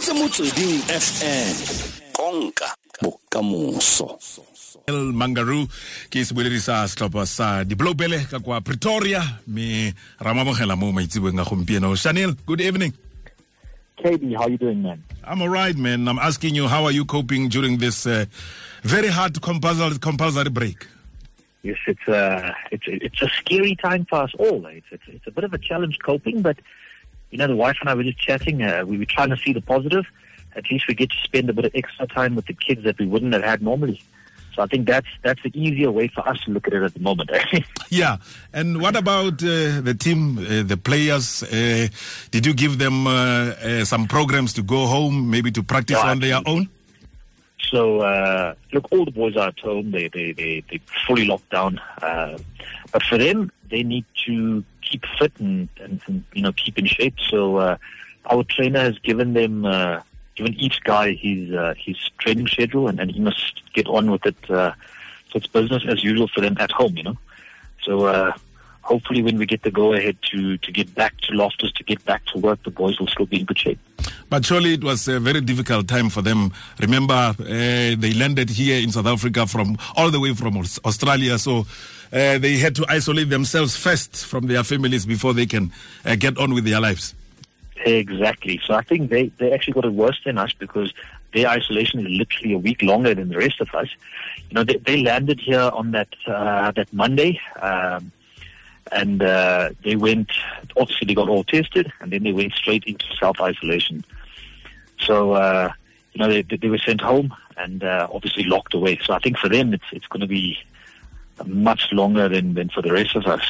reditse motsweding fm konka bokamoso. El Mangaroo ke seboledi sa setlhopha sa diblobele ka kwa pretoria. Me ra mamogela mo maitsebeng a gompieno. Shanil good evening. Katie, how are you doing, man? i'm all right man. I'm asking you how are you coping during this uh, very hard compulsory, compulsory break? Yes, it's a it's it's a scary time for us all. It's, it's it's a bit of a challenge coping, but you know, the wife and I were just chatting. Uh, we were trying to see the positive. At least we get to spend a bit of extra time with the kids that we wouldn't have had normally. So I think that's that's the easier way for us to look at it at the moment. yeah and what about uh, the team uh, the players uh, did you give them uh, uh, some programs to go home maybe to practice on their own So uh, look, all the boys are at home. They they they they fully locked down. Uh, but for them, they need to keep fit and, and, and you know keep in shape. So uh, our trainer has given them uh, given each guy his uh, his training schedule, and, and he must get on with it. Uh, so it's business as usual for them at home. You know. So. Uh, Hopefully, when we get the go ahead to, to get back to Loftus, to get back to work, the boys will still be in good shape. But surely it was a very difficult time for them. Remember, uh, they landed here in South Africa from all the way from Australia, so uh, they had to isolate themselves first from their families before they can uh, get on with their lives. Exactly. So I think they, they actually got it worse than us because their isolation is literally a week longer than the rest of us. You know, they, they landed here on that uh, that Monday, um, and uh, they went. Obviously, they got all tested, and then they went straight into self isolation. So uh, you know, they, they were sent home and uh, obviously locked away. So I think for them, it's it's going to be much longer than than for the rest of us.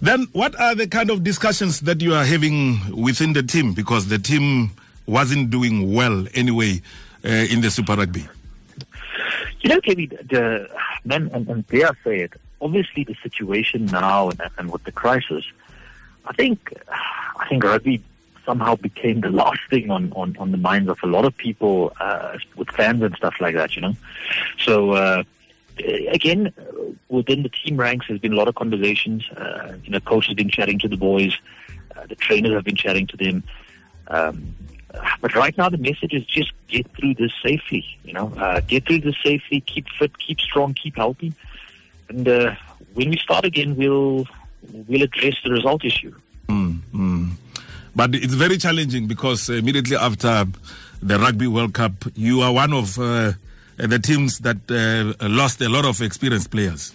Then, what are the kind of discussions that you are having within the team? Because the team wasn't doing well anyway uh, in the Super Rugby. You know, Kevin, the man, and, and dare say it, obviously the situation now and, and with the crisis, I think, I think rugby somehow became the last thing on, on, on the minds of a lot of people, uh, with fans and stuff like that, you know. So, uh, again, within the team ranks, there's been a lot of conversations. Uh, you know, coach has been chatting to the boys, uh, the trainers have been chatting to them. Um, but right now, the message is just get through this safely. You know, uh, get through this safely. Keep fit, keep strong, keep healthy, and uh, when we start again, we'll we'll address the result issue. But it's very challenging because immediately after the Rugby World Cup, you are one of uh, the teams that uh, lost a lot of experienced players.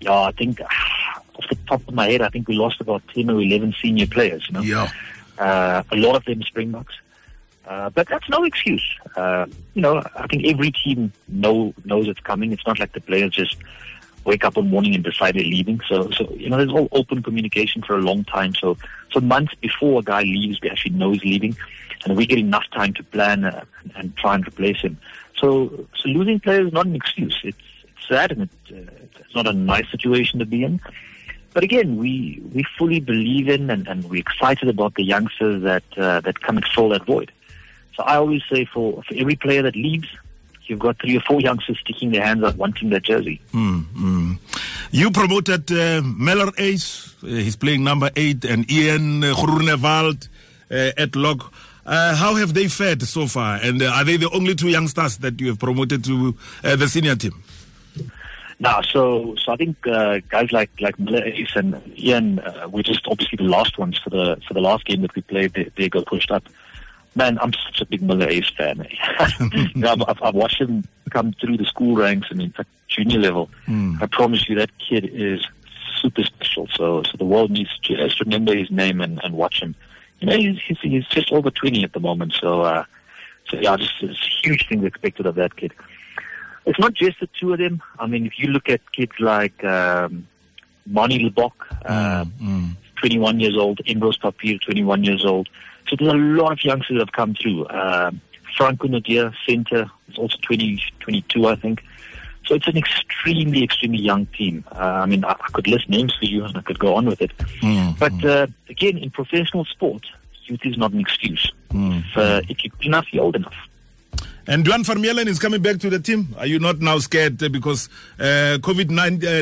Yeah, I think off the top of my head, I think we lost about ten or eleven senior players. You know, Yeah. uh, a lot of them Springboks. Uh, but that's no excuse. Uh, you know, I think every team know knows it's coming. It's not like the players just wake up one morning and decide they're leaving. So, so you know, there's all open communication for a long time. So, so months before a guy leaves, we actually know he's leaving, and we get enough time to plan uh, and try and replace him. So, so losing players is not an excuse. It's, it's sad and it, uh, it's not a nice situation to be in. But again, we we fully believe in and, and we're excited about the youngsters that uh, that come and fill that void. So I always say for, for every player that leaves, you've got three or four youngsters sticking their hands out wanting that jersey. You promoted uh, Muller Uys, uh, he's playing number eight, and Ian uh, Groenewald uh, at lock. Uh, how have they fared so far? And uh, are they the only two youngsters that you have promoted to uh, the senior team? Now, so so I think uh, guys like like Muller Uys and Ian, uh, we're just obviously the last ones for the for the last game that we played. They, they got pushed up. Man, I'm such a big Muller Uys fan. eh. you know, I've, I've, I've watched him come through the school ranks and in fact junior level. I promise you, that kid is super special. So so the world needs to just remember his name and, and watch him. You know, he's, he's he's just over 20 at the moment. So uh, so yeah, just there's huge things expected of that kid. It's not just the two of them. I mean, if you look at kids like um, Manie Libbok, uh, 21 years old, Ambrose Papier, 21 years old. So there's a lot of youngsters that have come through. Um, Franco Nadia, center, is also 20, 22, I think. So it's an extremely, extremely young team. Uh, I mean, I, I could list names for you and I could go on with it. But uh, again, in professional sport, youth is not an excuse. If, uh, if you're good enough, you're old enough. And Duane Vermeulen is coming back to the team. Are you not now scared uh, because uh, COVID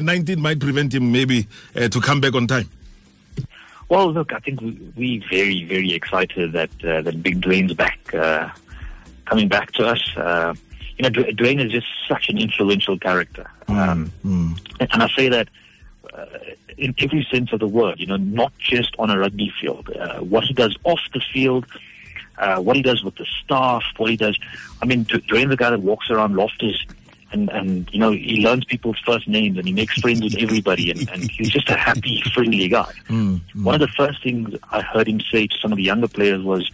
19 might prevent him maybe uh, to come back on time? Well, look, I think we, we very, very excited that uh, that Big Duane's back, uh, coming back to us. Uh, you know, Duane is just such an influential character, um, and, and I say that uh, in every sense of the word. You know, not just on a rugby field. Uh, what he does off the field, uh, what he does with the staff, what he does. I mean, Dw- Duane's the guy that walks around Loftus. And, and you know he learns people's first names and he makes friends with everybody and, and he's just a happy friendly guy hmm, hmm. one of the first things I heard him say to some of the younger players was,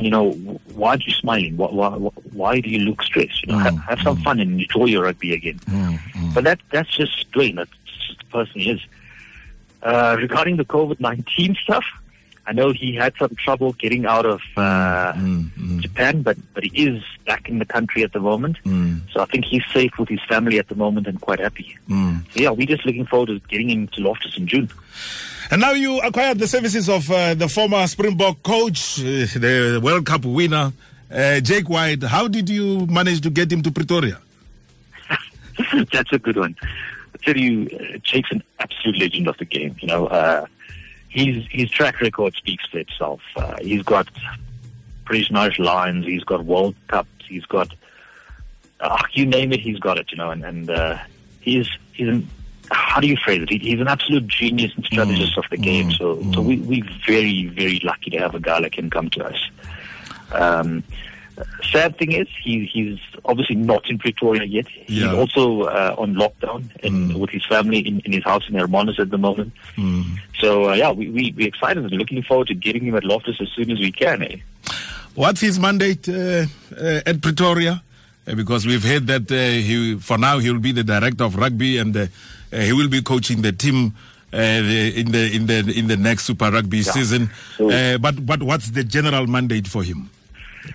you know, why are you smiling? Why, why, why do you look stressed? You know, have, hmm, have some fun and enjoy your rugby again. But that that's just Duane. That's just the person he is. Uh, regarding the COVID nineteen stuff, I know he had some trouble getting out of uh, Japan, but but he is back in the country at the moment. So I think he's safe with his family at the moment and quite happy. So yeah, we're just looking forward to getting him to Loftus in June. And now you acquired the services of uh, the former Springbok coach, uh, the World Cup winner, uh, Jake White. How did you manage to get him to Pretoria? That's a good one. I tell you, uh, Jake's an absolute legend of the game. You know, uh, his his track record speaks for itself. Uh, he's got British Irish Lions. He's got World Cups. He's got uh, you name it, he's got it. You know, and and uh, he's he's an how do you phrase it? He, he's an absolute genius and strategist of the game. So so we we very very lucky to have a guy like him come to us. Um, sad thing is he he's obviously not in Pretoria yet. He's Yeah. also uh, on lockdown and with his family in, in his house in Hermanus at the moment. So uh, yeah, we we we're excited and looking forward to getting him at Loftus as soon as we can. Eh? What's his mandate uh, uh, at Pretoria? Uh, because we've heard that uh, he, for now, he will be the director of rugby and uh, uh, he will be coaching the team uh, the, in the in the in the next Super Rugby season. So- Uh, but but what's the general mandate for him?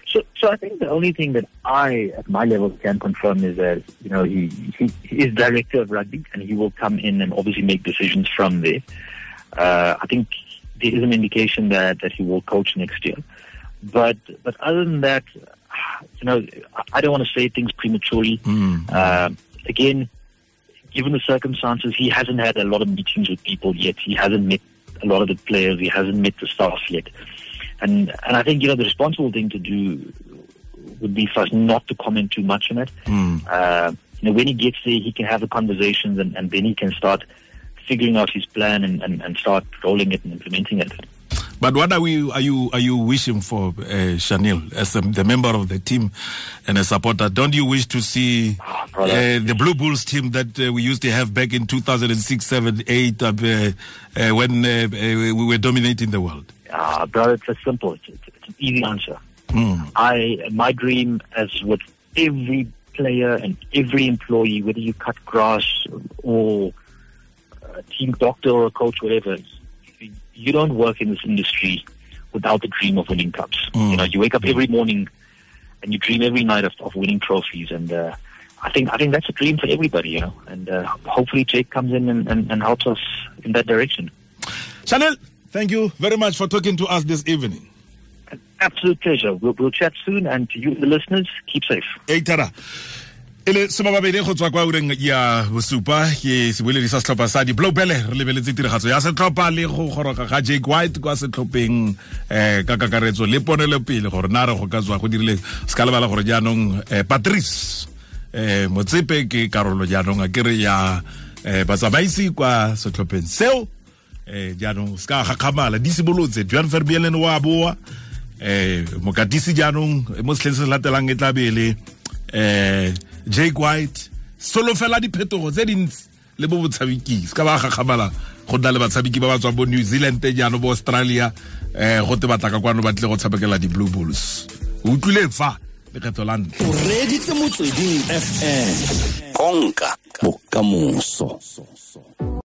So, so I think the only thing that I, at my level, can confirm is that you know he, he he is director of rugby, and he will come in and obviously make decisions from there. Uh, I think there is an indication that that he will coach next year, but but other than that, you know, I- don't want to say things prematurely. Um again, given the circumstances, he hasn't had a lot of meetings with people yet. He hasn't met a lot of the players. He hasn't met the staff yet. And and I think you know the responsible thing to do would be for us not to comment too much on it. Uh, you know, when he gets there, he can have the conversations, and, and then he can start figuring out his plan and, and, and start rolling it and implementing it. But what are we are you are you wishing for, uh, Shanil, as the, the member of the team and a supporter? Don't you wish to see Ah, uh, the Blue Bulls team that uh, we used to have back in 2006, 7, 8, uh, uh, when uh, uh, we were dominating the world? Uh, brother, it's as simple. It's, it's, it's an easy answer. I my dream, as with every player and every employee, whether you cut grass or a team doctor or a coach, whatever, you don't work in this industry without the dream of winning cups. You know, you wake up every morning and you dream every night of, of winning trophies, and uh, I think I think that's a dream for everybody. You know, and uh, hopefully Jake comes in and, and, and helps us in that direction. Shanil, thank you very much for talking to us this evening. An absolute pleasure. We'll, we'll chat soon, and to you, the listeners, keep safe. eitara e le somababedi go tswa kwa ureng ya bosupa ke seboledi sa setlhopha sa diblobele re lebeletse tiragatso ya setlhopha le go goroga ga jake white kwa setlhopheng um ka kakaretso le ponelopele gore na re go ka tswa go dirile se ka lebala gore jaanong um patrice um motsepe ke karolo jaanong a kere ya um batsamaisi kwa setlhopheng seo um jaanong se ka gakgamala. Di simolotse joan o a boa. Eh mokatisi jaanong mo setlheng se se latelang e tla be e eh jake white. Solofela diphetogo tse dintsi le bo botshabiki. Se ka ba gakgamala go nna le batshabiki ba ba tswang bo new zealand jaanong bo australia. Eh go te batla ka kwano ba tle go tshabekela di-blue bulls. O utlwile fa? Lekgetho la ntlha. O fm konka bokamoso